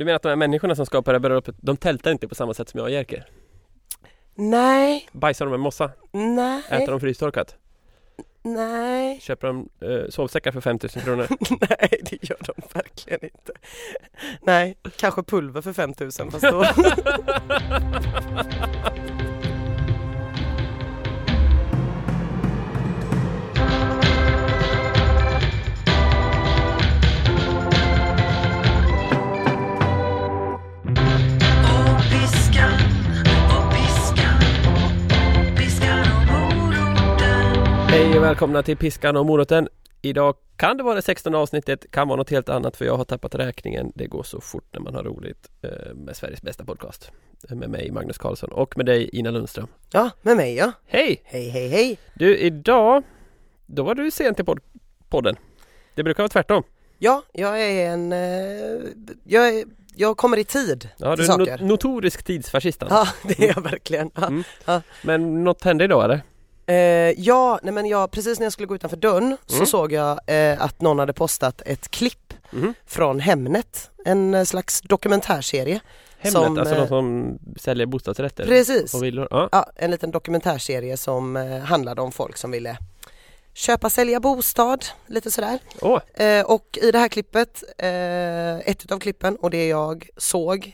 Du menar att de här människorna som skapar det här bröllopet, de tältar inte på samma sätt som jag och Jerker? Nej, Bajsar de med mossa? nej, Äter de frystorkat? nej, Köper de eh, sovsäckar för 5000 kronor? nej det gör de verkligen inte. Nej, kanske pulver för 5000 fast då... Hej och välkomna till Piskan och moroten Idag kan det vara det 16 avsnittet, kan vara något helt annat för jag har tappat räkningen Det går så fort när man har roligt eh, med Sveriges bästa podcast Eh, Med mig Magnus Karlsson och med dig Ina Lundström Ja, med mig ja. Hej! Hej, hej, hej. Du, idag Då var du sent till pod- podden Det brukar vara tvärtom Ja, jag är en... Eh, jag, är, jag kommer i tid Ja, du är saker. no- notorisk tidsfascist. Ja, det är jag verkligen. Ja. Mm. Ja. Men något hände idag eller? Eh, ja, nej men jag, precis när jag skulle gå utanför dörren så Mm. såg jag eh, att någon hade postat ett klipp Mhm. från Hemnet, en eh, slags dokumentärserie. Hemnet, Som, alltså eh, de som säljer bostadsrätter Precis, och villor? Ja. ja, en liten dokumentärserie som eh, handlade om folk som ville köpa, sälja bostad, lite sådär. Åh, Eh, och i det här klippet, eh, ett utav klippen och det jag såg eh,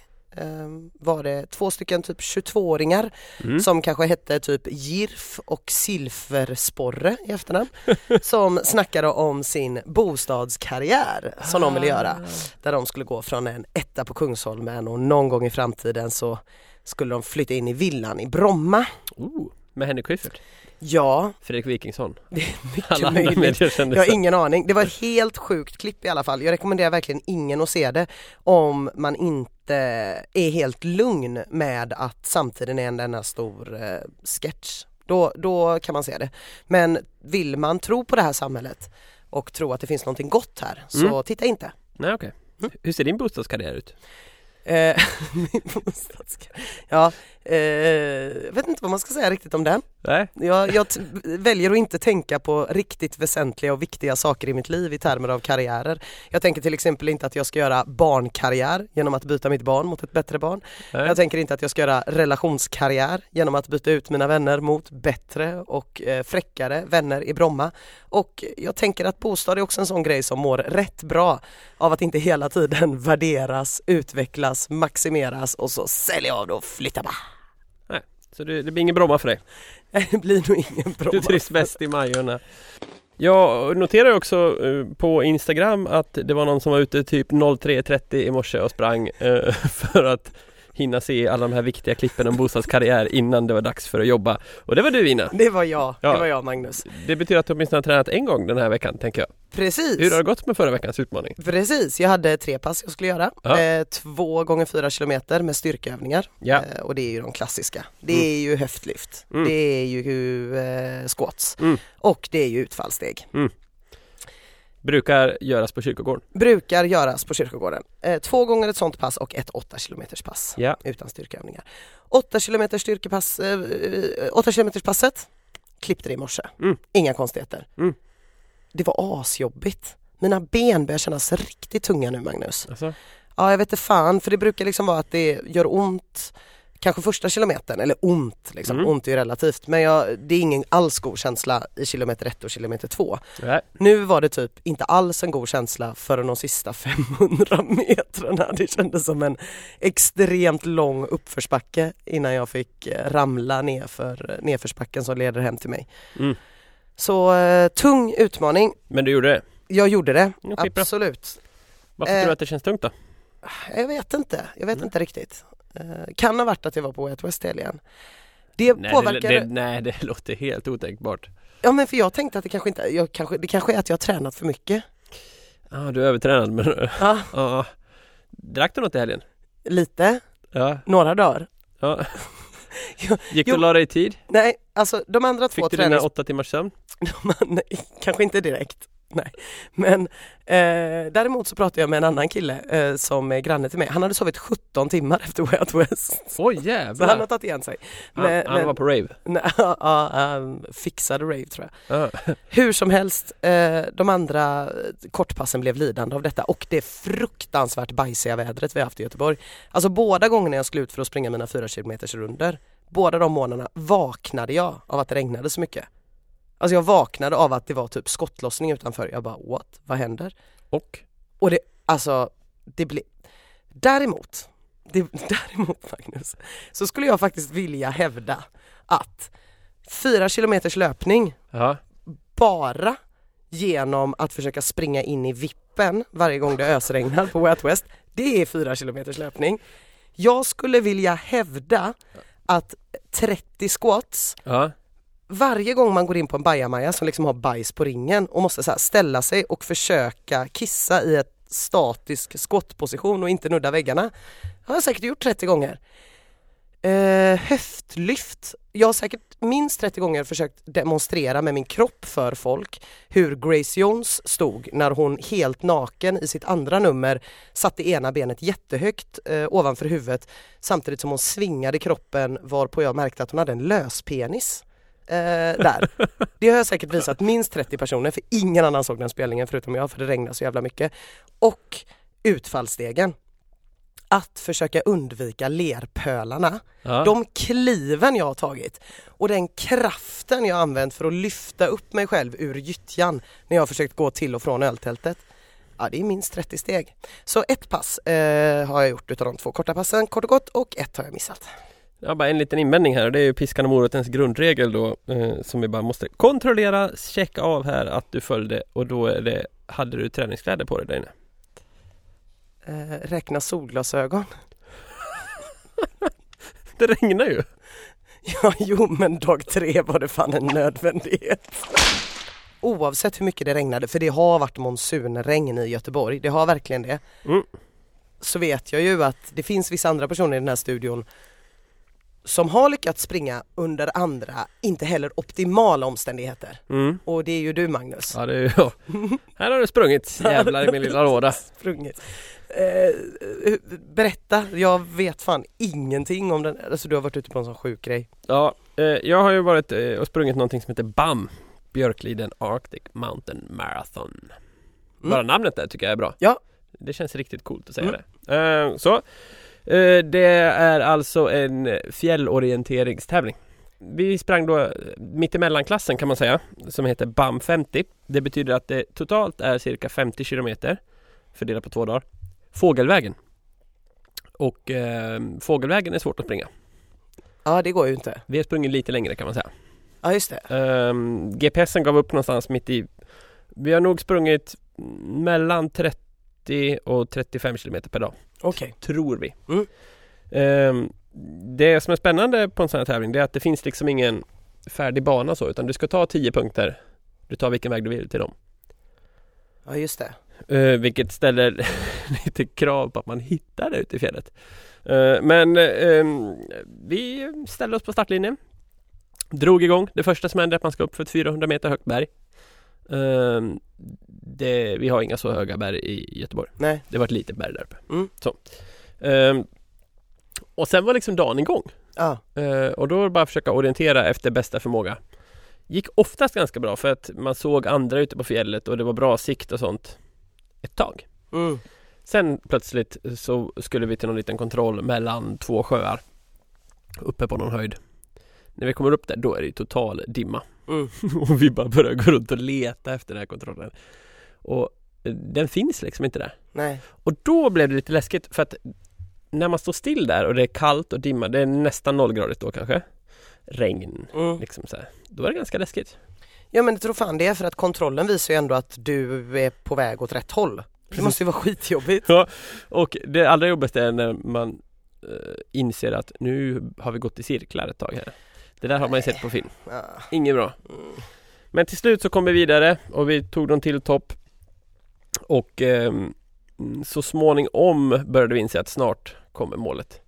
var det två stycken typ 22-åringar mm. som kanske hette typ Girf och Silversporre i efternamn som snackade om sin bostadskarriär som de ville göra. Där de skulle gå från en etta på Kungsholmen och någon gång i framtiden så skulle de flytta in i villan i Bromma. Oh, med Henrik Schyffert, Ja, Fredrik Wikingsson det är mycket möjligt. Jag har ingen aning. Det var ett helt sjukt klipp i alla fall. Jag rekommenderar verkligen ingen att se det om man inte är helt lugn med att samtiden är en enda stor eh, sketch. Då, då kan man se det. Men vill man tro på det här samhället och tro att det finns någonting gott här så Mm. titta inte. Nej okej. Mm. Hur ser din bostadskarriär ut? Eh, min bostadskarriär. ja, eh, jag vet inte vad man ska säga riktigt om den. Nej? Jag, jag väljer att inte tänka på riktigt väsentliga och viktiga saker i mitt liv i termer av karriärer. Jag tänker till exempel inte att jag ska göra barnkarriär genom att byta mitt barn mot ett bättre barn. Nej. Jag tänker inte att jag ska göra relationskarriär genom att byta ut mina vänner mot bättre och eh, fräckare vänner i Bromma. Och jag tänker att bostad är också en sån grej som mår rätt bra av att inte hela tiden värderas, utvecklas, maximeras och så sälja av det och flytta bara. Så det, det blir ingen Bromma för dig? Det blir nog ingen Bromma. Du trivs bäst i Majorna? Jag noterar också eh, på Instagram att det var någon som var ute typ 03.30 i morse och sprang eh, för att hinna se alla de här viktiga klippen om bostadskarriär innan det var dags för att jobba. Och det var du Ina! Det var jag, Ja. det var jag Magnus. Det betyder att du åtminstone har tränat en gång den här veckan, tänker jag. Precis. Hur har det gått med förra veckans utmaning? Precis, jag hade tre pass jag skulle göra. Ja. Eh, två gånger fyra kilometer med styrkeövningar. Ja. Eh, och det är ju de klassiska. Det Mm. är ju höftlyft, Mm. det är ju eh, squats Mm. och det är ju utfallssteg. Brukar göras på kyrkogården. Brukar göras på kyrkogården. Eh, två gånger ett sånt pass och ett 8 kilometers pass Ja. utan styrkeövningar. 8 kilometers styrkepass, eh, eh, 8 kilometers passet klippte det i morse. Mm. Inga konstigheter. Mm. Det var asjobbigt. Mina ben börjar kännas riktigt tunga nu Magnus. Alltså, Ja jag vet inte fan för det brukar liksom vara att det gör ont Kanske första kilometern, eller ont liksom, Mm. ont är ju relativt men jag, det är ingen alls god känsla i kilometer ett och kilometer två. nej. Nu var det typ inte alls en god känsla förrän de sista 500 metrarna. Det kändes som en extremt lång uppförsbacke innan jag fick eh, ramla nerför nedförsbacken som leder hem till mig. Mm. Så eh, tung utmaning. Men du gjorde det. Jag gjorde det, bra. absolut. Varför Eh. tror du att det känns tungt då? Jag vet inte, jag vet Mm. inte riktigt. Eh, kan ha varit att jag var på ett West helgen. Det Nej påverkar... det, det, nej, det låter helt otänkbart. Ja men för jag tänkte att det kanske inte, jag kanske, det kanske är att jag har tränat för mycket. Ja, du är övertränad men Ja, ja. Drack du något i helgen? lite, Ja. några dagar. ja. Gick du och la dig i tid? Nej, alltså de andra två Fick du dina tränings... åtta timmars sömn? Nej, kanske inte direkt. Nej, men eh, däremot så pratade jag med en annan kille eh, som är granne till mig. Han hade sovit 17 timmar efter Way Out West. Oj Så han har jävlar! tagit igen sig. Han, Men- han men- var på rave. Ja, han fixade rave tror jag. Ja. Hur som helst, eh, de andra eh, kortpassen blev lidande av detta och det fruktansvärt bajsiga vädret vi har haft i Göteborg. Alltså båda gångerna jag skulle ut för att springa mina fyra kilometers runder, båda de månaderna vaknade jag av att det regnade så mycket. Alltså jag vaknade av att det var typ skottlossning utanför. Jag bara what? Vad händer? Och? Och det, alltså, det blir... Däremot, det, däremot Magnus, så skulle jag faktiskt vilja hävda att fyra kilometers löpning Ja. bara genom att försöka springa in i vippen varje gång det ösregnar på Out West, det är fyra kilometers löpning. Jag skulle vilja hävda att 30 squats Ja varje gång man går in på en bajamaja som liksom har bajs på ringen och måste så här ställa sig och försöka kissa i ett statisk skottposition och inte nudda väggarna. Jag har säkert gjort 30 gånger. Eh, höftlyft. Jag har säkert minst 30 gånger försökt demonstrera med min kropp för folk hur Grace Jones stod när hon helt naken i sitt andra nummer satte ena benet jättehögt eh, ovanför huvudet samtidigt som hon svingade kroppen varpå jag märkte att hon hade en löspenis. Eh, där. Det har jag säkert visat minst 30 personer för ingen annan såg den spelningen förutom jag för det regnade så jävla mycket. Och utfallsstegen. Att försöka undvika lerpölarna. Ja. De kliven jag har tagit och den kraften jag använt för att lyfta upp mig själv ur gyttjan när jag har försökt gå till och från öltältet. Ja, det är minst 30 steg. Så ett pass eh, har jag gjort utav de två korta passen, kort och gott, och ett har jag missat. Ja, bara en liten invändning här och det är ju piskan och morotens grundregel då eh, som vi bara måste kontrollera, checka av här att du följde och då är det, hade du träningskläder på dig där inne? Eh, räkna solglasögon. Det regnar ju! Ja, jo men dag tre var det fan en nödvändighet. Oavsett hur mycket det regnade, för det har varit monsunregn i Göteborg, det har verkligen det. Mm. Så vet jag ju att det finns vissa andra personer i den här studion som har lyckats springa under andra, inte heller optimala omständigheter. Mm. Och det är ju du Magnus. Ja, det är jag. Här har du sprungit jävlar i min lilla låda. Sprungit. Eh, berätta, jag vet fan ingenting om den, alltså du har varit ute på en sån sjuk grej. Ja, eh, jag har ju varit eh, och sprungit någonting som heter BAM Björkliden Arctic Mountain Marathon Bara namnet där tycker jag är bra Ja. Det känns riktigt coolt att säga Mm. det eh, Så eh, Det är alltså en fjällorienteringstävling. Vi sprang då mittemellanklassen kan man säga Som heter BAM 50 Det betyder att det totalt är cirka 50 kilometer Fördelat på två dagar. Fågelvägen. Och eh, fågelvägen är svårt att springa. Ja det går ju inte. Vi har sprungit lite längre kan man säga. Ja just det. Um, GPSen gav upp någonstans mitt i Vi har nog sprungit mellan 30 och 35 kilometer per dag Okej. Tror vi Mm. Ehm, Det som är spännande på en sån här tävling det är att det finns liksom ingen färdig bana så utan du ska ta 10 punkter Du tar vilken väg du vill till dem Ja just det. Uh, vilket ställer lite krav på att man hittar det ute i fjället. Eh, men ehm, vi ställde oss på startlinjen. Drog igång. Det första som hände är att man ska upp för ett 400 meter högt berg. Ehm, det, vi har inga så höga berg i Göteborg. Nej. Det var ett litet berg där uppe. Mm. Så. Ehm, och sen var liksom dagen igång. Ja. Eh, och då var det bara att försöka orientera efter bästa förmåga. Gick oftast ganska bra för att man såg andra ute på fjället och det var bra sikt och sånt ett tag. Mm. Sen plötsligt så skulle vi till någon liten kontroll mellan två sjöar uppe på någon höjd. När vi kommer upp där då är det total dimma Mm. och vi bara börjar gå runt och leta efter den här kontrollen. Och eh, den finns liksom inte där. Nej. Och då blev det lite läskigt för att när man står still där och det är kallt och dimma, det är nästan nollgradigt då kanske. Regn, Mm. liksom så här. Då är det ganska läskigt. Ja men jag tror fan det är för att kontrollen visar ju ändå att du är på väg åt rätt håll. Det måste ju vara skitjobbigt. Och det allra jobbigaste är när man eh, inser att nu har vi gått i cirklar ett tag här. Det där har man ju sett på film. Inget bra. Mm. Men till slut så kom vi vidare och vi tog dem till topp. Och ehm, så småningom började vi inse att snart kommer målet.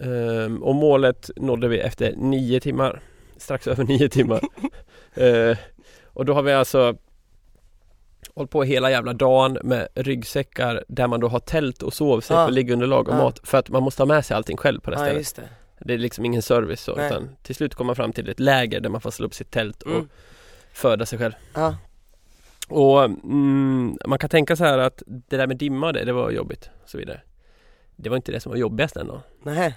Ehm, och målet nådde vi efter nio timmar. Strax över nio timmar. Eh, och då har vi alltså Hållit på hela jävla dagen med ryggsäckar där man då har tält och sovsäck Ja. och liggunderlag och Ja. mat för att man måste ha med sig allting själv på det Ja stället. Det. Är liksom ingen service så Nej. utan till slut kommer man fram till ett läger där man får slå upp sitt tält och Mm. föda sig själv. Ja. Och mm, man kan tänka så här att det där med dimma det, det var jobbigt och så vidare. Det var inte det som var jobbigast ändå. Nej.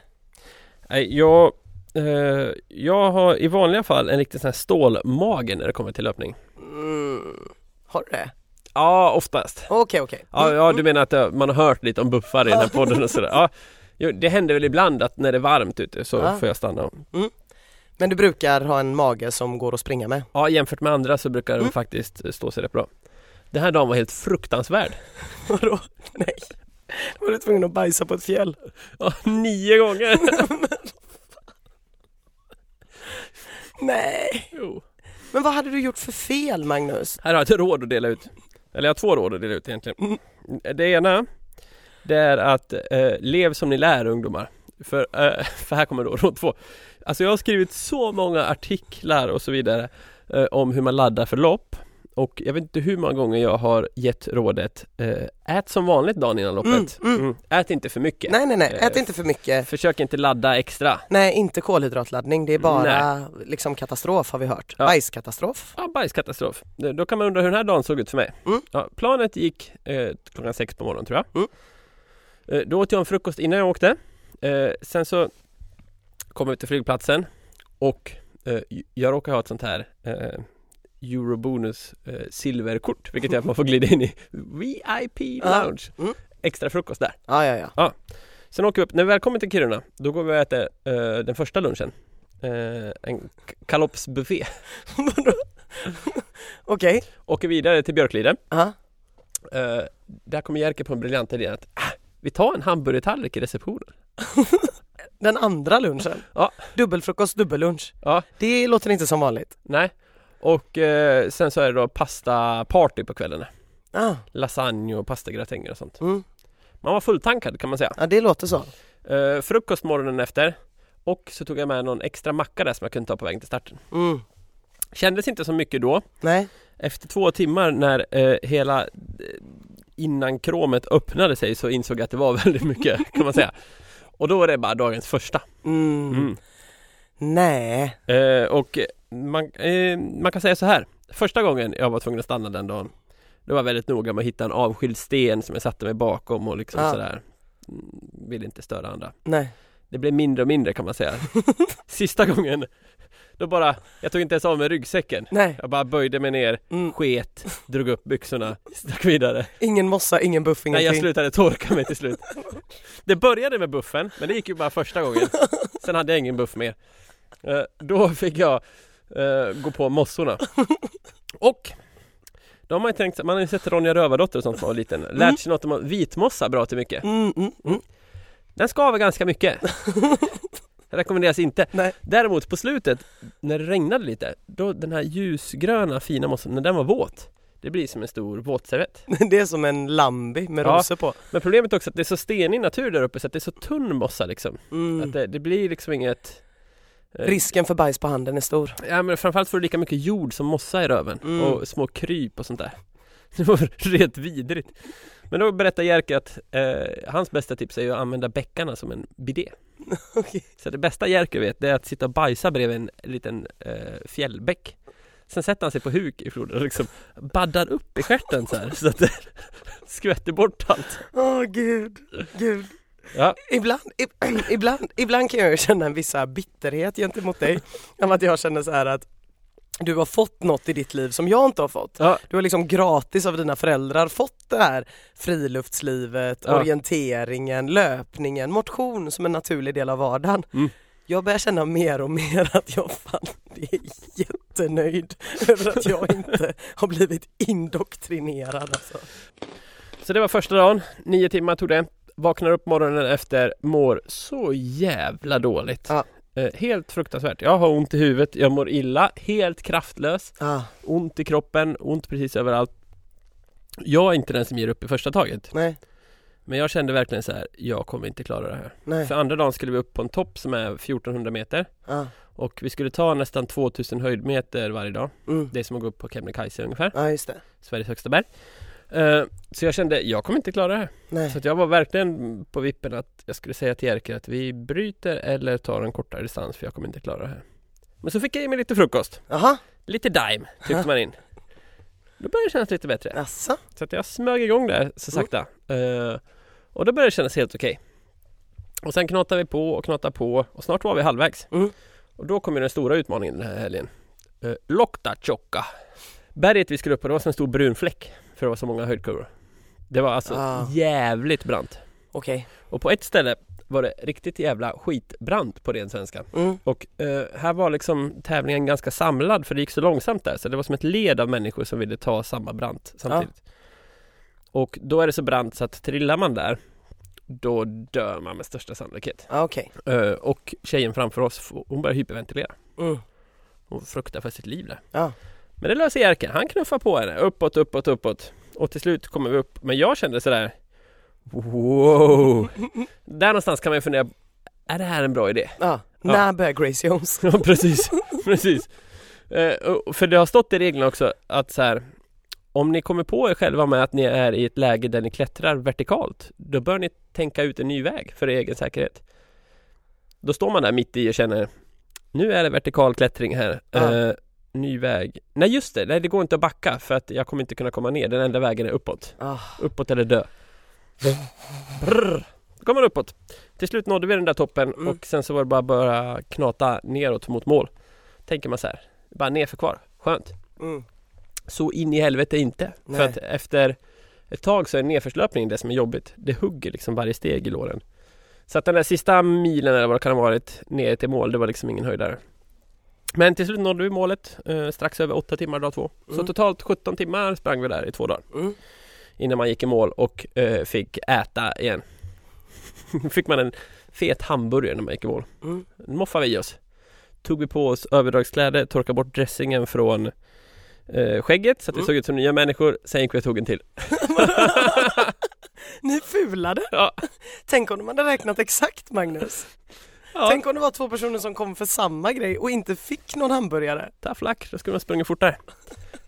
Nej, jag, eh, jag har i vanliga fall en riktig sån här stålmage när det kommer till löpning. Mm. Har du det? Ja, oftast. Okej okej. Ja, Mm, ja mm. du menar att man har hört lite om buffar i den här podden och sådär. Ja, jo, det händer väl ibland att när det är varmt ute så Ja. får jag stanna. Men du brukar ha en mage som går att springa med? Ja, jämfört med andra så brukar Mm. de faktiskt eh, stå sig rätt bra. Den här dagen var helt fruktansvärd. Vadå? Nej. Var du tvungen att bajsa på ett fjäll? Ja, nio gånger! Nej. jo. Men vad hade du gjort för fel Magnus? Här har jag ett råd att dela ut. Eller jag har två råd att dela ut egentligen. Det ena Det är att eh, lev som ni lär ungdomar. För, eh, för här kommer då råd två. Alltså jag har skrivit så många artiklar och så vidare eh, om hur man laddar för lopp. Och jag vet inte hur många gånger jag har gett rådet eh, Ät som vanligt dagen innan loppet. Mm, mm. Mm. Ät inte för mycket. Nej nej nej, Eh, ät inte för mycket. Försök inte ladda extra. Nej, inte kolhydratladdning. Det är bara liksom katastrof har vi hört. Ja. Bajskatastrof. Ja, bajskatastrof. Eh, Då kan man undra hur den här dagen såg ut för mig. Mm. Ja, planet gick eh, klockan sex på morgonen tror jag. Eh, då åt jag en frukost innan jag åkte. Eh, sen så kom jag ut till flygplatsen och eh, jag råkar ha ett sånt här Eurobonus silverkort vilket gör att man får glida in i VIP lounge. Mm. Extra frukost där. Ja ja ja. Sen åker vi upp, när vi väl kommer till Kiruna då går vi och äter den första lunchen. En kalopsbuffé. Okej. Åker vidare till Björkliden. Ja. Eh, där kommer Jerker på en briljant idé att ah, vi tar en hamburgertallrik i receptionen. Den andra lunchen. Ja. Dubbelfrukost, dubbellunch. Ja, Det låter inte som vanligt. nej. Och eh, sen så är det då pasta party på kvällen. Ah. Lasagne och pastagratänger och sånt. Mm. Man var fulltankad kan man säga. Ja, det låter så. Eh, frukost morgonen efter och så tog jag med någon extra macka där som jag kunde ta på vägen till starten. Mm. Kändes inte så mycket då. Nej. Efter två timmar när eh, hela eh, innan kromet öppnade sig så insåg jag att det var väldigt mycket kan man säga. Och då var det bara dagens första. Mm. Mm. Nej. Eh, och man, eh, man kan säga så här. Första gången jag var tvungen att stanna den dagen Då var jag väldigt noga med att hitta en avskild sten som jag satte mig bakom och liksom Ja. sådär mm, Vill inte störa andra Nej. Det blev mindre och mindre kan man säga Sista gången Då bara, jag tog inte ens av mig ryggsäcken. Nej. Jag bara böjde mig ner, Mm. sket, drog upp byxorna, stack vidare. Ingen mossa, ingen buff, Nej jag ingenting. slutade torka mig till slut. Det började med buffen, men det gick ju bara första gången. Sen hade jag ingen buff mer. Eh, Då fick jag eh, gå på mossorna. Och då har man ju tänkt, man har ju sett Ronja Rövardotter och sånt när man var liten. Lärt sig något om vitmossa bra till mycket. Mm, mm, mm. Den skaver ganska mycket Rekommenderas inte Nej. Däremot på slutet När det regnade lite Då den här ljusgröna fina mossan, när den var våt Det blir som en stor våtservett Det är som en lambi med Ja. rosor på. Men problemet är också att det är så stenig natur där uppe så att det är så tunn mossa liksom Mm. Att det, det blir liksom inget eh, Risken för bajs på handen är stor. Ja men framförallt får du lika mycket jord som mossa i röven Mm. och små kryp och sånt där Det var rätt vidrigt Men då berättar Jerker att eh, hans bästa tips är att använda bäckarna som en bidé Okej. Så det bästa Jerker vet det är att sitta och bajsa bredvid en liten eh, fjällbäck Sen sätter han sig på huk i floden och liksom baddar upp i stjärten så här så att det skvätter bort allt Åh gud, gud. Ja, Ibland, ib- ibland, ibland kan jag känna en viss bitterhet gentemot dig. Om att jag känner så här att du har fått något i ditt liv som jag inte har fått. ja, Du har liksom gratis av dina föräldrar fått det här friluftslivet, Ja. orienteringen, löpningen, motion som en naturlig del av vardagen. Mm. Jag börjar känna mer och mer att jag fan är jättenöjd över att jag inte har blivit indoktrinerad alltså. Så det var första dagen, nio timmar tog det Vaknar upp morgonen efter, mår så jävla dåligt Ja. Eh, Helt fruktansvärt Jag har ont i huvudet, jag mår illa, helt kraftlös Ah, Ont i kroppen, ont precis överallt Jag är inte den som ger upp i första taget nej, Men jag kände verkligen så här, jag kommer inte klara det här nej. För andra dagen skulle vi upp på en topp som är 1400 meter Ah, Och vi skulle ta nästan 2000 höjdmeter varje dag. Mm. Det är som att gå upp på Kebnekaise ungefär, Ja just det. Sveriges högsta berg. Eh, så jag kände, jag kommer inte klara det här. Nej. Så jag var verkligen på vippen att jag skulle säga till Jerker att vi bryter eller tar en kortare distans för jag kommer inte klara det här. Men så fick jag i mig lite frukost. Jaha, Lite Daim tryckte man in. Då började det kännas lite bättre. jaså? Så att jag smög igång där så sakta. Eh, och då började det kännas helt okej. Och sen knatade vi på och knatade på och snart var vi halvvägs. Mm. Och då kom ju den stora utmaningen den här helgen. Uh, Loktatjokka. Berget vi skulle upp på det var en stor brun fläck. För det var så många höjdkurvor. Det var alltså Ah. jävligt brant. Okej. Och på ett ställe var det riktigt jävla skitbrant på ren svenska. Mm. Och eh, här var liksom tävlingen ganska samlad för det gick så långsamt där så det var som ett led av människor som ville ta samma brant samtidigt. Och då är det så brant så att trillar man där då dör man med största sannolikhet. Ja, Okej. Eh, och tjejen framför oss, hon börjar hyperventilera. Mm. Hon fruktar för sitt liv där. Ja. Men det löser Jerker. Han knuffar på henne uppåt, uppåt, uppåt. Och till slut kommer vi upp. Men jag kände sådär Wow! Där någonstans kan man ju fundera Är det här en bra idé? Ja. När börjar Grace Jones? Ja precis, precis. Eh, för det har stått i reglerna också att så här, om ni kommer på er själva med att ni är i ett läge där ni klättrar vertikalt, då bör ni tänka ut en ny väg för er egen säkerhet. Då står man där mitt i och känner, nu är det vertikal klättring här. Ja. Eh, ny väg. Nej just det, nej det går inte att backa för att jag kommer inte kunna komma ner. Den enda vägen är uppåt. Ah. Uppåt eller dö. Brrr. Då kom man uppåt. Till slut nådde vi den där toppen Mm. och sen så var det bara att börja knata neråt mot mål. Tänker man så här, bara nerför kvar, skönt. Mm. Så in i helvete inte. Nej. För att efter ett tag så är nedförslöpningen det som är jobbigt. Det hugger liksom varje steg i låren. Så att den där sista milen eller vad det kan ha varit ner till mål, det var liksom ingen höjdare. Men till slut nådde vi målet eh, strax över åtta timmar dag två. Så Mm. totalt 17 timmar sprang vi där i två dagar Mm. innan man gick i mål och eh, fick äta igen. fick man en fet hamburgare när man gick i mål. Mm. Den moffade vi oss. Tog vi på oss överdragskläder, torkade bort dressingen från eh, skägget så att vi Mm. såg ut som nya människor. Sen gick vi och tog en till. Ni fulade! Ja. Tänk om de hade räknat exakt Magnus. Ja, Tänk om det var två personer som kom för samma grej och inte fick någon hamburgare. tough luck. Då skulle man sprungit fortare.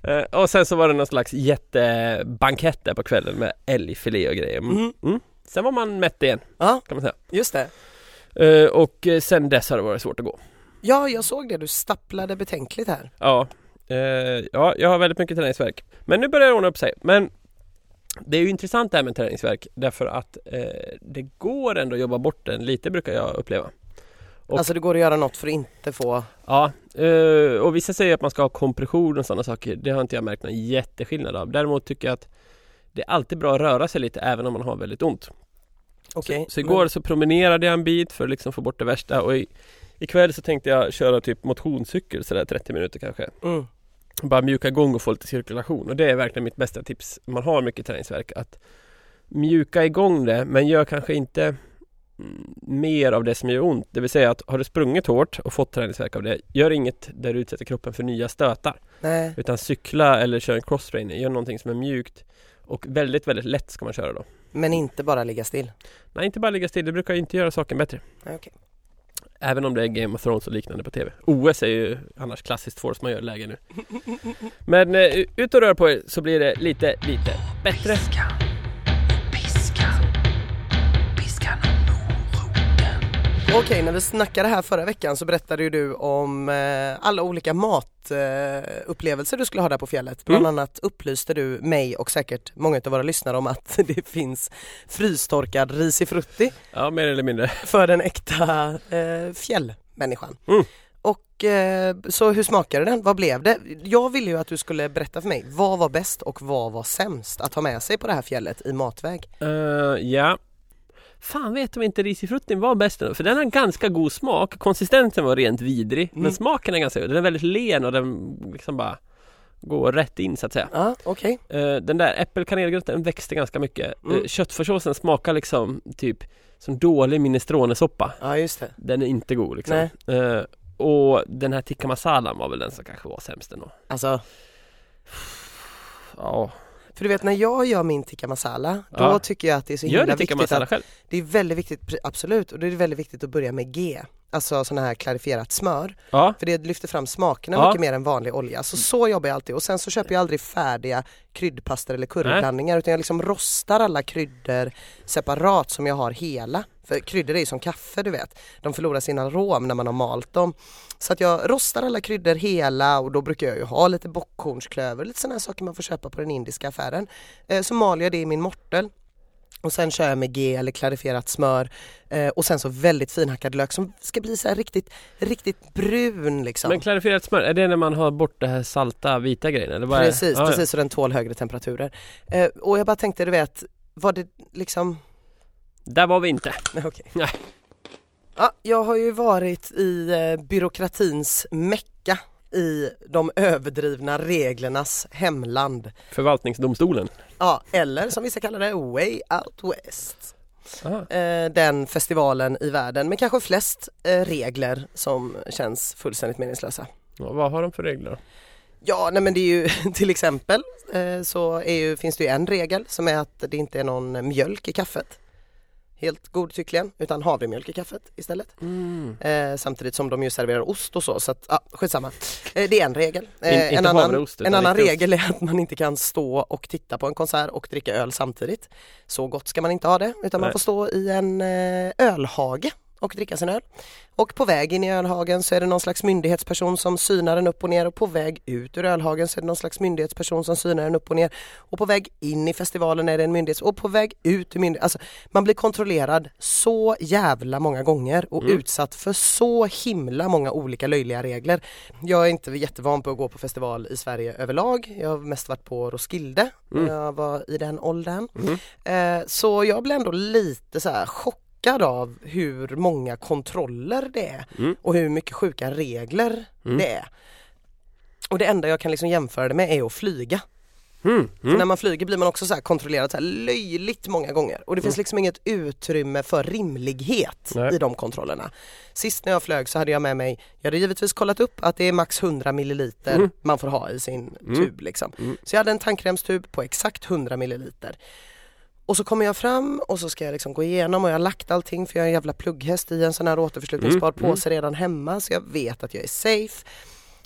Eh, och sen så var det någon slags jättebankett där på kvällen med älgfilé och grejer. Mm. Mm. Mm. Sen var man mätt igen Ja, kan man säga. just det. Eh, och eh, sen dess har det varit svårt att gå. Ja, jag såg det. Du stapplade betänkligt här. Ja, eh, ja, jag har väldigt mycket träningsverk. Men nu börjar det ordna upp sig. Men det är ju intressant det här med träningsverk därför att eh, det går ändå att jobba bort den lite brukar jag uppleva. Och- Alltså det går att göra något för att inte få... Ja, eh, och vissa säger att man ska ha kompression och sådana saker. Det har inte jag märkt någon jätteskillnad av. Däremot tycker jag att det är alltid bra att röra sig lite även om man har väldigt ont. Okej. Så igår så promenerade jag en bit för att liksom få bort det värsta och i, ikväll så tänkte jag köra typ motionscykel sådär 30 minuter kanske. Mm. bara mjuka igång och få lite cirkulation och det är verkligen mitt bästa tips. Man har mycket träningsverk att mjuka igång det men gör kanske inte mer av det som gör ont. Det vill säga att har du sprungit hårt och fått träningsverk av det, gör inget där du utsätter kroppen för nya stötar. Nej. Utan cykla eller kör en crosstrainer, gör någonting som är mjukt och väldigt, väldigt lätt ska man köra då. Men inte bara ligga still. Nej, inte bara ligga still, det brukar inte göra saken bättre. Okej. Även om det är Game of Thrones och liknande på TV. OS är ju annars klassiskt force man gör läge nu. Men eh, ut och rör på er så blir det lite, lite bättre. Okej, när vi snackade här förra veckan så berättade ju du om eh, alla olika matupplevelser eh, du skulle ha där på fjället. Bland Mm. annat upplyste du mig och säkert många av våra lyssnare om att det finns frystorkad risifrutti Ja, mer eller mindre. för den äkta eh, fjällmänniskan. Mm. Och eh, så hur smakade den? Vad blev det? Jag ville ju att du skulle berätta för mig vad var bäst och vad var sämst att ha med sig på det här fjället i matväg. Eh, ja. Fan vet om inte risifruttin var bäst ändå, för den har ganska god smak. Konsistensen var rent vidrig, Mm. men smaken är ganska god. Den är väldigt len och den liksom bara går rätt in så att säga. Ja, okej. Eh, den där äppelkanelgröten växte ganska mycket. Mm. Uh, köttfärssåsen smakar liksom typ som dålig minestronesoppa. Ja, just det. Den är inte god liksom. Nej. Eh, och den här tikka masalan var väl den som kanske var sämst ändå. Alltså, Ja, För du vet när jag gör min tikka masala, då Ja. tycker jag att det är så Gör himla du tikka viktigt masala att själv? det är väldigt viktigt, absolut, och det är väldigt viktigt att börja med G. Alltså sån här klarifierat smör. Ja. För det lyfter fram smakerna Ja. mycket mer än vanlig olja. Så så jobbar jag alltid och sen så köper jag aldrig färdiga kryddpastor eller curryblandningar utan jag liksom rostar alla kryddor separat som jag har hela. För kryddor är ju som kaffe du vet. De förlorar sin arom när man har malt dem. Så att jag rostar alla kryddor hela och då brukar jag ju ha lite bockhornsklöver, lite sådana här saker man får köpa på den indiska affären. Eh, så maler jag det i min mortel och sen kör jag med G eller klarifierat smör eh, och sen så väldigt finhackad lök som ska bli så här riktigt, riktigt brun liksom. Men klarifierat smör, är det när man har bort det här salta vita grejen eller det? Precis, Ja, ja. precis så den tål högre temperaturer. Eh, och jag bara tänkte, du vet, var det liksom, Där var vi inte. Nej. Ja, jag har ju varit i eh, byråkratins mecka i de överdrivna reglernas hemland. Förvaltningsdomstolen. Ja, eller som vissa kallar det, Way Out West. Aha. Eh, den festivalen i världen med kanske flest eh, regler som känns fullständigt meningslösa. Ja, vad har de för regler? Ja, nej men det är ju till exempel så ju, finns det ju en regel som är att det inte är någon mjölk i kaffet. Helt godtyckligen, utan havremjölk i kaffet istället. Mm. Eh, samtidigt som de ju serverar ost och så, så att, ja, skitsamma. Eh, det är en regel. Eh, In- en inte annan, havreost, en annan regel är att man inte kan stå och titta på en konsert och dricka öl samtidigt. Så gott ska man inte ha det, utan man Nej. får stå i en eh, ölhage och dricka sin öl. Och på väg in i ölhagen så är det någon slags myndighetsperson som synar den upp och ner och på väg ut ur ölhagen så är det någon slags myndighetsperson som synar den upp och ner. Och på väg in i festivalen är det en myndighets och på väg ut ur myndighet. Alltså man blir kontrollerad så jävla många gånger och Mm. utsatt för så himla många olika löjliga regler. Jag är inte jättevan på att gå på festival i Sverige överlag. Jag har mest varit på Roskilde Mm. när jag var i den åldern. Mm. Eh, så jag blev ändå lite så här chockad av hur många kontroller det är Mm. och hur mycket sjuka regler Mm. det är. Och det enda jag kan liksom jämföra det med är att flyga. Mm. För när Mm. man flyger blir man också så här kontrollerad så löjligt många gånger och det finns Mm. liksom inget utrymme för rimlighet Nej. i de kontrollerna. Sist när jag flög så hade jag med mig, jag hade givetvis kollat upp att det är max 100 milliliter Mm. man får ha i sin Mm. tub liksom. Mm. Så jag hade en tandkrämstub på exakt 100 milliliter. Och så kommer jag fram och så ska jag liksom gå igenom och jag har lagt allting för jag är en jävla plugghäst i en sån här återförslutningsbar Mm, påse redan hemma så jag vet att jag är safe.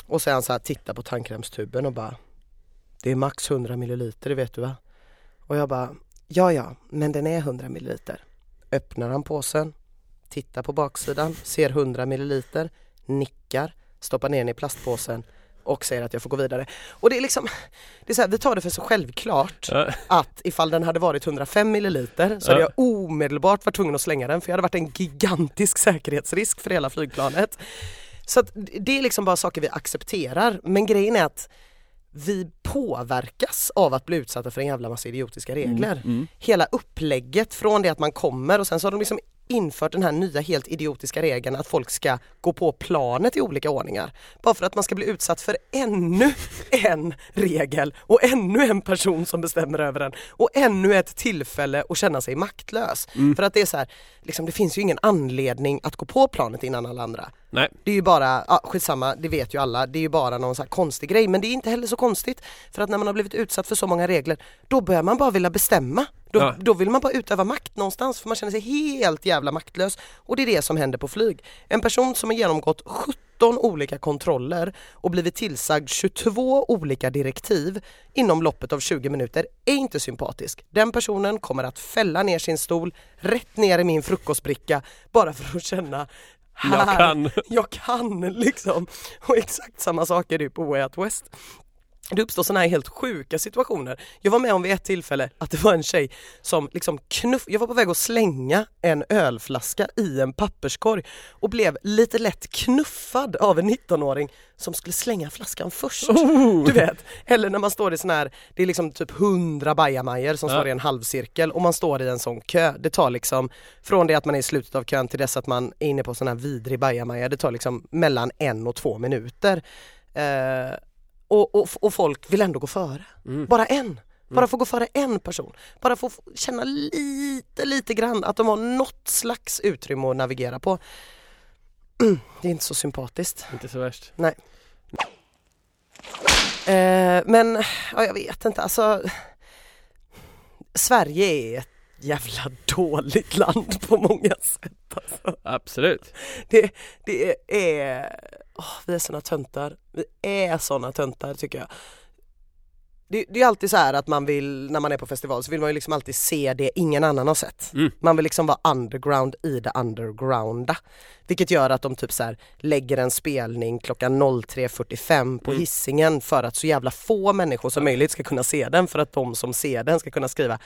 Och sen så här titta på tandkrämstuben och bara Det är max 100 milliliter, det vet du va? Och jag bara Ja ja, men den är 100 milliliter. Öppnar han påsen, tittar på baksidan, ser 100 milliliter, nickar, stoppar ner den i plastpåsen och säger att jag får gå vidare. Och det är liksom, det är så här, vi tar det för så självklart Ja. att ifall den hade varit 105 milliliter så hade jag omedelbart varit tvungen att slänga den för jag hade varit en gigantisk säkerhetsrisk för hela flygplanet. Så att det är liksom bara saker vi accepterar men grejen är att vi påverkas av att bli utsatta för en jävla massa idiotiska regler. Mm. Hela upplägget från det att man kommer och sen så har de liksom infört den här nya helt idiotiska regeln att folk ska gå på planet i olika ordningar. Bara för att man ska bli utsatt för ännu en regel och ännu en person som bestämmer över den och ännu ett tillfälle att känna sig maktlös. Mm. För att det är så här, liksom, det finns ju ingen anledning att gå på planet innan alla andra. Nej. Det är ju bara, ja skitsamma, det vet ju alla, det är ju bara någon så här konstig grej men det är inte heller så konstigt för att när man har blivit utsatt för så många regler då börjar man bara vilja bestämma. Då, Ja. då vill man bara utöva makt någonstans för man känner sig helt jävla maktlös och det är det som händer på flyg. En person som har genomgått 17 olika kontroller och blivit tillsagd 22 olika direktiv inom loppet av 20 minuter är inte sympatisk. Den personen kommer att fälla ner sin stol rätt ner i min frukostbricka bara för att känna Jag här, kan. jag kan liksom. Och exakt samma sak är det ju på Way Out West. Det uppstår sådana här helt sjuka situationer. Jag var med om vid ett tillfälle att det var en tjej som liksom knuff, jag var på väg att slänga en ölflaska i en papperskorg och blev lite lätt knuffad av en 19-åring som skulle slänga flaskan först. Oh. Du vet, eller när man står i sån här, det är liksom typ 100 bajamajor som Ja. står i en halvcirkel och man står i en sån kö. Det tar liksom, från det att man är i slutet av kön till dess att man är inne på sån här vidrig bajamaja, det tar liksom mellan en och två minuter. Eh, och, och, och folk vill ändå gå före. Mm. Bara en. Bara få gå före en person. Bara få känna lite, lite grann att de har något slags utrymme att navigera på. Det är inte så sympatiskt. Inte så värst. Eh, men ja, jag vet inte, alltså Sverige är ett jävla dåligt land på många sätt. Alltså. Absolut. Det, det är, åh, vi är såna töntar. Vi är såna töntar tycker jag. Det, det är alltid så här att man vill, när man är på festival så vill man ju liksom alltid se det ingen annan har sett. Mm. Man vill liksom vara underground i det undergrounda. Vilket gör att de typ så här lägger en spelning klockan 03.45 på Mm. hissingen för att så jävla få människor som möjligt ska kunna se den för att de som ser den ska kunna skriva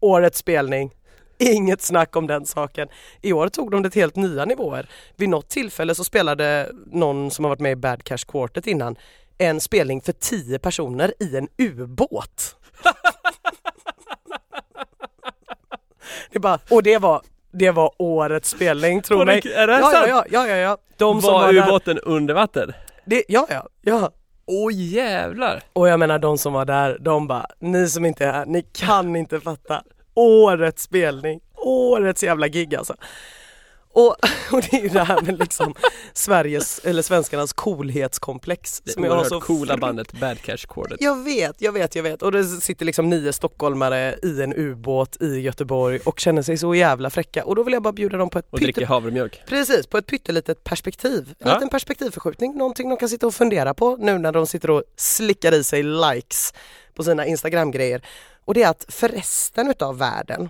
årets spelning, inget snack om den saken. I år tog de det till helt nya nivåer. Vid något tillfälle så spelade någon som har varit med i Bad Cash Quartet innan en spelning för tio personer i en ubåt. det bara, och det var, det var årets spelning, tro mig. Är det här ja, sant? ja, ja, ja, ja. De Var var där, ubåten under vatten? det, ja, ja, ja. Åh jävlar! Och jag menar de som var där, de bara, ni som inte är här, ni kan inte fatta. Årets spelning, årets jävla gig alltså. Och, och det är ju det här med liksom Sveriges, eller svenskarnas coolhetskomplex. Det som jag har så coola bandet Bad Cash Quartet. Jag vet, jag vet, jag vet. Och det sitter liksom nio stockholmare i en ubåt i Göteborg och känner sig så jävla fräcka. Och då vill jag bara bjuda dem på ett Och dricker havremjölk. Precis, på ett pyttelitet perspektiv. En Ja. liten perspektivförskjutning, någonting de kan sitta och fundera på nu när de sitter och slickar i sig likes på sina Instagram-grejer. Och det är att för resten utav världen,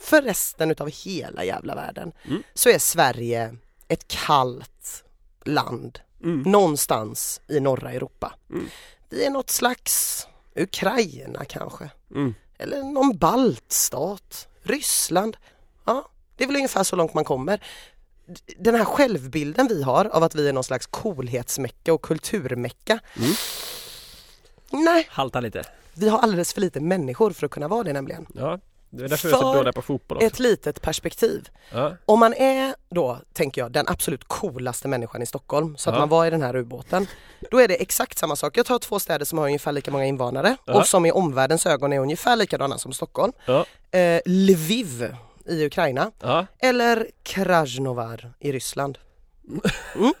för resten utav hela jävla världen, Mm. så är Sverige ett kallt land Mm. någonstans i norra Europa. Mm. Vi är något slags Ukraina kanske, Mm. eller någon baltstat, Ryssland. Ja, det är väl ungefär så långt man kommer. Den här självbilden vi har av att vi är någon slags coolhetsmecka och kulturmecka. Mm. Nej, Haltar lite. vi har alldeles för lite människor för att kunna vara det nämligen. Ja, det är därför vi är så För dåliga på fotboll också. Ett litet perspektiv. Ja. Om man är då, tänker jag, den absolut coolaste människan i Stockholm, så att Ja. man var i den här ubåten, då är det exakt samma sak. Jag tar två städer som har ungefär lika många invånare Ja. och som i omvärldens ögon är ungefär likadana som Stockholm. Eh, Lviv i Ukraina eller Krasnovar i Ryssland. Mm.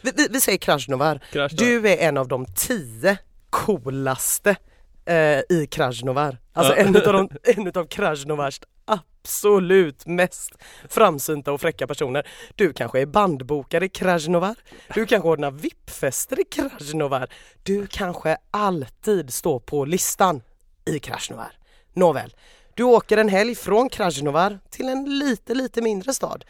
Vi, vi, vi säger Krasnovar. Då. Du är en av de tio coolaste eh, i Krasnovar. Alltså en, utav de, en utav Krasnovars absolut mest framsynta och fräcka personer. Du kanske är bandbokare i Krasnovar. Du kanske ordnar VIP-fester i Krasnovar. Du kanske alltid står på listan i Krasnovar. Nåväl, du åker en helg från Krasnovar till en lite, lite mindre stad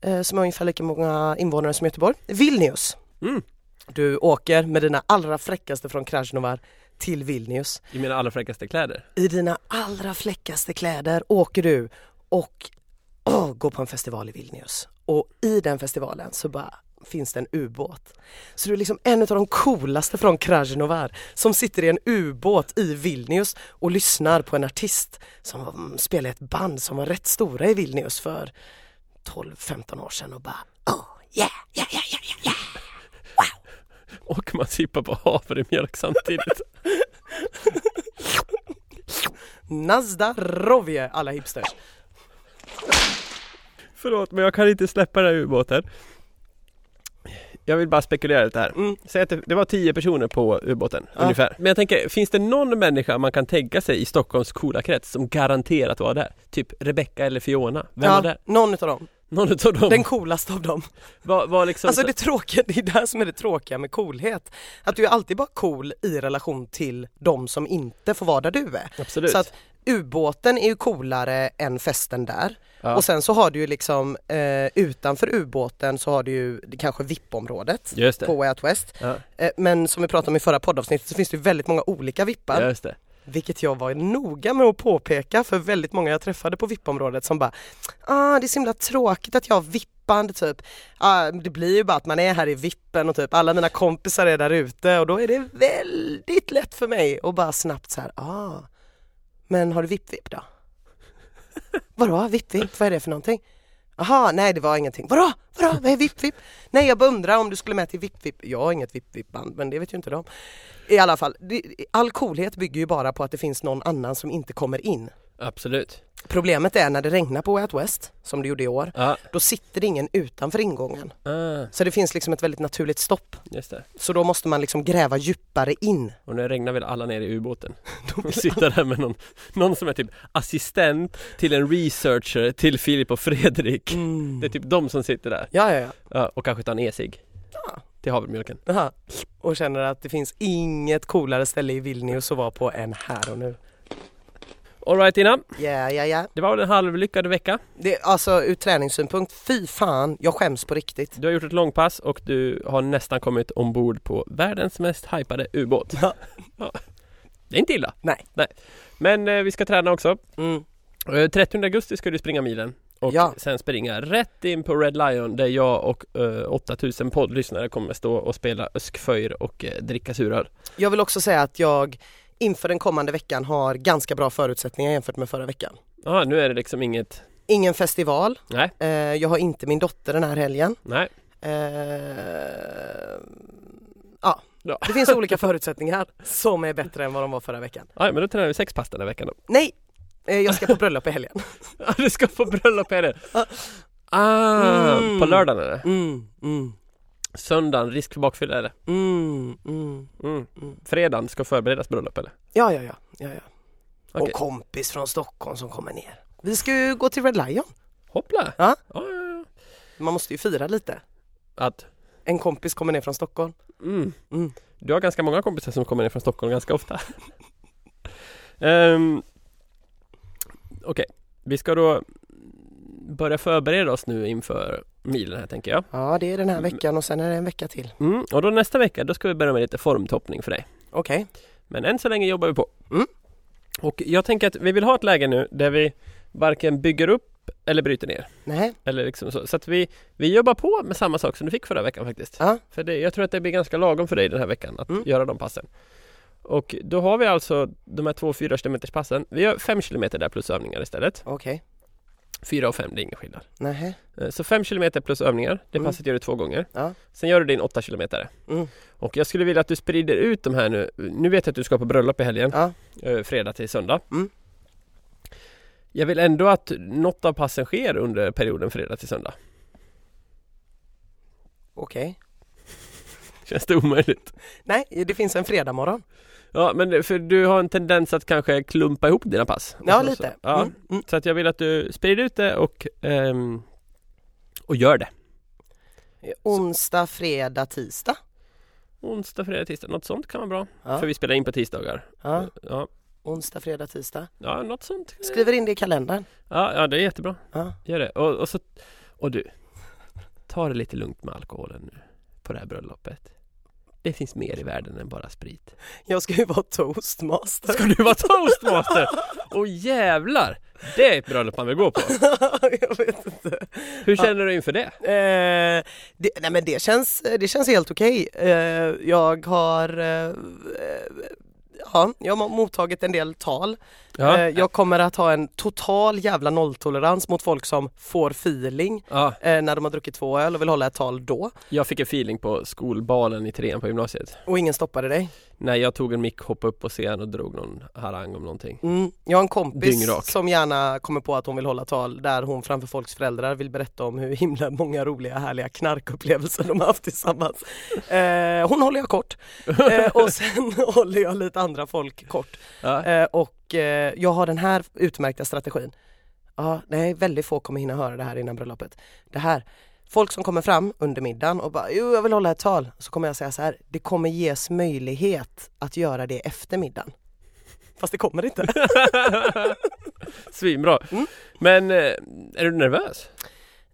eh, som har ungefär lika många invånare som Göteborg. Vilnius. Mm. Du åker med dina allra fräckaste från Krasnovar till Vilnius. I mina allra fräckaste kläder. I dina allra fläckaste kläder åker du och åh, går på en festival i Vilnius. Och i den festivalen så bara finns det en ubåt. Så du är liksom en av de coolaste från Krasnovar som sitter i en ubåt i Vilnius och lyssnar på en artist som mm, spelar ett band som var rätt stora i Vilnius för 12-15 år sedan och bara oh yeah, yeah, yeah, yeah, yeah. Och man sippar på havremjölk samtidigt. Nazda Rovje alla hipsters. Förlåt men jag kan inte släppa den här ubåten. Jag vill bara spekulera lite här. Mm. Säg att det, det var tio personer på ubåten Ja. ungefär. Men jag tänker, finns det någon människa man kan tänka sig i Stockholms coola krets som garanterat var där? Typ Rebecca eller Fiona? Vem var Ja, där? någon utav dem. Någon utav dem? Den coolaste av dem. var, var liksom Alltså så- det tråkiga, det är det som är det tråkiga med coolhet. Att du är alltid bara cool i relation till de som inte får vara där du är. Absolut. Så att ubåten är ju coolare än festen där. ja. Och sen så har du ju liksom eh, utanför ubåten så har du ju kanske VIP-området på Way Out West. Ja, Eh, men som vi pratade om i förra poddavsnittet så finns det ju väldigt många olika vippar. just det. Vilket jag var noga med att påpeka för väldigt många jag träffade på VIP-området som bara ah, det är så himla tråkigt att jag har vippande typ. Ah, det blir ju bara att man är här i vippen och typ alla mina kompisar är där ute och då är det väldigt lätt för mig att bara snabbt så här, ah, men har du vipp-vipp då? Vadå vipp-vipp, vad är det för någonting? Jaha, nej det var ingenting. Vadå? Vadå? Vad är vipp-vipp? Nej jag bara undrar om du skulle med till vipp-vipp. Jag har inget vipp-vipp-band men det vet ju inte de. I alla fall, all coolhet bygger ju bara på att det finns någon annan som inte kommer in. Absolut. Problemet är när det regnar på Way Out West, som det gjorde i år, Ja, då sitter det ingen utanför ingången. ah, Så det finns liksom ett väldigt naturligt stopp. just det. Så då måste man liksom gräva djupare in. Och nu regnar väl alla ner i ubåten. Och sitter där med någon, någon som är typ assistent till en researcher till Filip och Fredrik. Mm. Det är typ de som sitter där. Ja, ja, ja. Ja, och kanske tar en e-cigg. Ja. Till havremjölken. Aha. Och känner att det finns inget coolare ställe i Vilnius att vara på än här och nu. Alright Ina, Ja, ja, ja. det var en halvlyckad vecka. Det, alltså ur träningssynpunkt, fy fan, jag skäms på riktigt. Du har gjort ett långpass och du har nästan kommit ombord på världens mest hypade ubåt. Ja. Ja. Det är inte illa. Nej. Nej. Men eh, vi ska träna också. Mm. Eh, 30 augusti ska du springa milen. Och Ja. sen springa rätt in på Red Lion där jag och eh, 8000 poddlyssnare kommer stå och spela öskföjr och eh, dricka suröl. Jag vill också säga att jag inför den kommande veckan har ganska bra förutsättningar jämfört med förra veckan. Ja, nu är det liksom inget... Ingen festival, Nej, eh, jag har inte min dotter den här helgen. nej. Eh, ja, Ja. det finns olika förutsättningar som är bättre än vad de var förra veckan. Ja, men då tränar vi sex pass den här veckan då. Nej, eh, jag ska på bröllop i helgen. Ja, du ska få bröllop det. Ja. Ah, Mm. på lördagen det. Mm, mm, Söndagen, risk för bakfylla det. mm, mm. Mm. Mm. Fredagen ska förberedas bröllop eller? Ja, ja, ja, ja, ja. Okej. Och kompis från Stockholm som kommer ner. Vi ska ju gå till Red Lion. Hoppla! Ja. Ja, ja. Man måste ju fira lite. Att, En kompis kommer ner från Stockholm. mm. Mm. Du har ganska många kompisar som kommer ner från Stockholm ganska ofta. um, Okej, vi ska då börja förbereda oss nu inför milen här tänker jag. Ja, det är den här veckan och sen är det en vecka till. Mm. Och då nästa vecka, då ska vi börja med lite formtoppning för dig. Okej. Men än så länge jobbar vi på. Mm. Och jag tänker att vi vill ha ett läge nu där vi varken bygger upp eller bryter ner. Nej. Eller liksom så. Så att vi, vi jobbar på med samma sak som du fick förra veckan faktiskt. Ja. För det, jag tror att det blir ganska lagom för dig den här veckan att Mm. göra de passen. Och då har vi alltså de här två 4 km passen. Vi gör 5 km där plus övningar istället. Okej. 4 och 5, det är ingen skillnad. Nej. Eh, Så 5 km plus övningar, det Mm. passet gör du två gånger. Ja. Sen gör du din 8 km. Mm. Och jag skulle vilja att du sprider ut de här nu. Nu vet jag att du ska på bröllop i helgen, Ja. eh, fredag till söndag. Mm. Jag vill ändå att något av passen sker under perioden fredag till söndag. Okej. Känns det omöjligt? Nej, det finns en fredag morgon. Ja men för du har en tendens att kanske klumpa ihop dina pass. Ja, Och så- lite. Så, ja, Mm. Mm. så att jag vill att du sprider ut det och, ehm, och gör det. Onsdag, fredag, tisdag. Onsdag, fredag, tisdag, något sånt kan vara bra. Ja. För vi spelar in på tisdagar. Ja. Ja, Onsdag, fredag, tisdag. ja något sånt. Skriver in det i kalendern. Ja, ja det är jättebra. Ja. Gör det. Och, och, så, och du, ta det lite lugnt med alkoholen nu på det här bröllopet. Det finns mer i världen än bara sprit. Jag ska ju vara toastmaster. Ska du vara toastmaster? Åh jävlar! Det är ett bröllop man vill gå på. jag vet inte. Hur känner du inför det? Eh, det, nej men det känns, det känns helt okej. Eh, jag har eh, Ja, jag har mottagit en del tal. Ja, Eh, jag kommer att ha en total jävla nolltolerans mot folk som får feeling ja, eh, när de har druckit två öl och vill hålla ett tal då. jag fick en feeling på skolbalen i trean på gymnasiet. Och ingen stoppade dig. När jag tog en mick, hoppade upp på scen och drog någon harang om någonting. Mm. Jag har en kompis Dyngrak. som gärna kommer på att hon vill hålla tal där hon framför folks föräldrar vill berätta om hur himla många roliga härliga knarkupplevelser de har haft tillsammans. Eh, hon håller jag kort eh, och sen håller jag lite andra folk kort. Ja. Eh, och eh, jag har den här utmärkta strategin. Ja, nej, väldigt få kommer hinna höra det här innan bröllopet. Det här, folk som kommer fram under middagen och bara jo, jag vill hålla ett tal. Så kommer jag säga så här, det kommer ges möjlighet att göra det efter middagen. Fast det kommer inte. Svinbra. Mm. Men eh, är du nervös?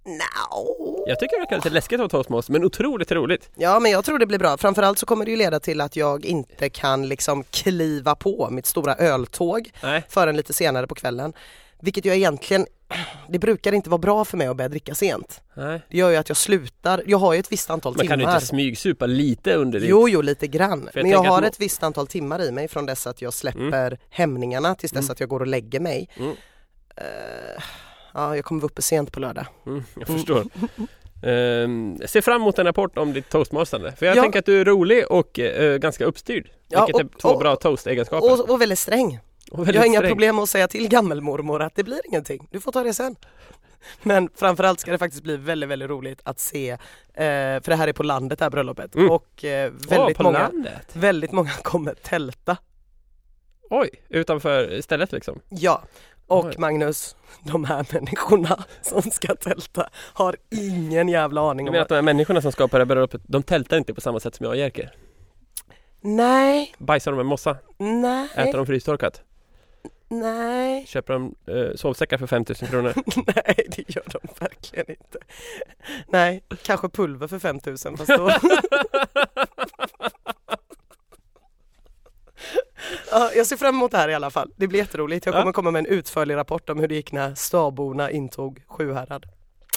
No. Jag tycker det verkar lite läskigt att vara toastmaster men otroligt roligt. Ja men jag tror det blir bra. Framförallt så kommer det ju leda till att jag inte kan liksom kliva på mitt stora öltåg Nej. förrän lite senare på kvällen. Vilket jag egentligen, det brukar inte vara bra för mig att börja dricka sent. Nej. Det gör ju att jag slutar, jag har ju ett visst antal Man kan ju timmar. inte smygsupa lite under din... Jo, jo, lite grann. jag Men jag har att ett visst antal timmar i mig från dess att jag släpper hämningarna tills dess Mm. att jag går och lägger mig. Mm. Eh, ja, jag kommer vara uppe sent på lördag. Mm, jag förstår. Ehm, jag ser fram emot en rapport om ditt toastmasterande. För jag Ja. tänker att du är rolig och eh, ganska uppstyrd. Ja, vilket är och- två och- bra toast-egenskaper. Och, och väldigt sträng. Jag har inga sträng. problem med att säga till gammelmormor att det blir ingenting, du får ta det sen. Men framförallt ska det faktiskt bli väldigt, väldigt roligt att se, eh, för det här är på landet det här bröllopet Mm. och eh, väldigt, på många, landet? väldigt många kommer tälta. Oj, utanför stället liksom? Ja, och Oj. Magnus, de här människorna som ska tälta har ingen jävla aning Du om menar vad... att de här människorna som skapar det här bröllopet, de tältar inte på samma sätt som jag och Jerker? Nej, Bajsar de med mossa? nej, Äter de frystorkat? Nej, Köper de eh, sovsäckar för 5000 kronor? nej det gör de verkligen inte. Nej, kanske pulver för 5000 fast då... Ja, jag ser fram emot det här i alla fall. Det blir jätteroligt. Jag kommer Ja. komma med en utförlig rapport om hur det gick när Staborna intog Sjuhärad.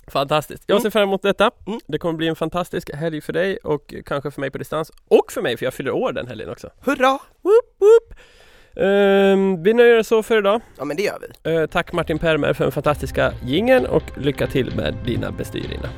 Fantastiskt! Jag Mm. ser fram emot detta. Mm. Det kommer bli en fantastisk helg för dig och kanske för mig på distans. Och för mig, för jag fyller år den helgen också. Hurra! Woop, woop. Ehm, vi nöjer oss så för idag. Ja men det gör vi. Eh, tack Martin Permer för den fantastiska gingen och lycka till med dina bestyr Ina.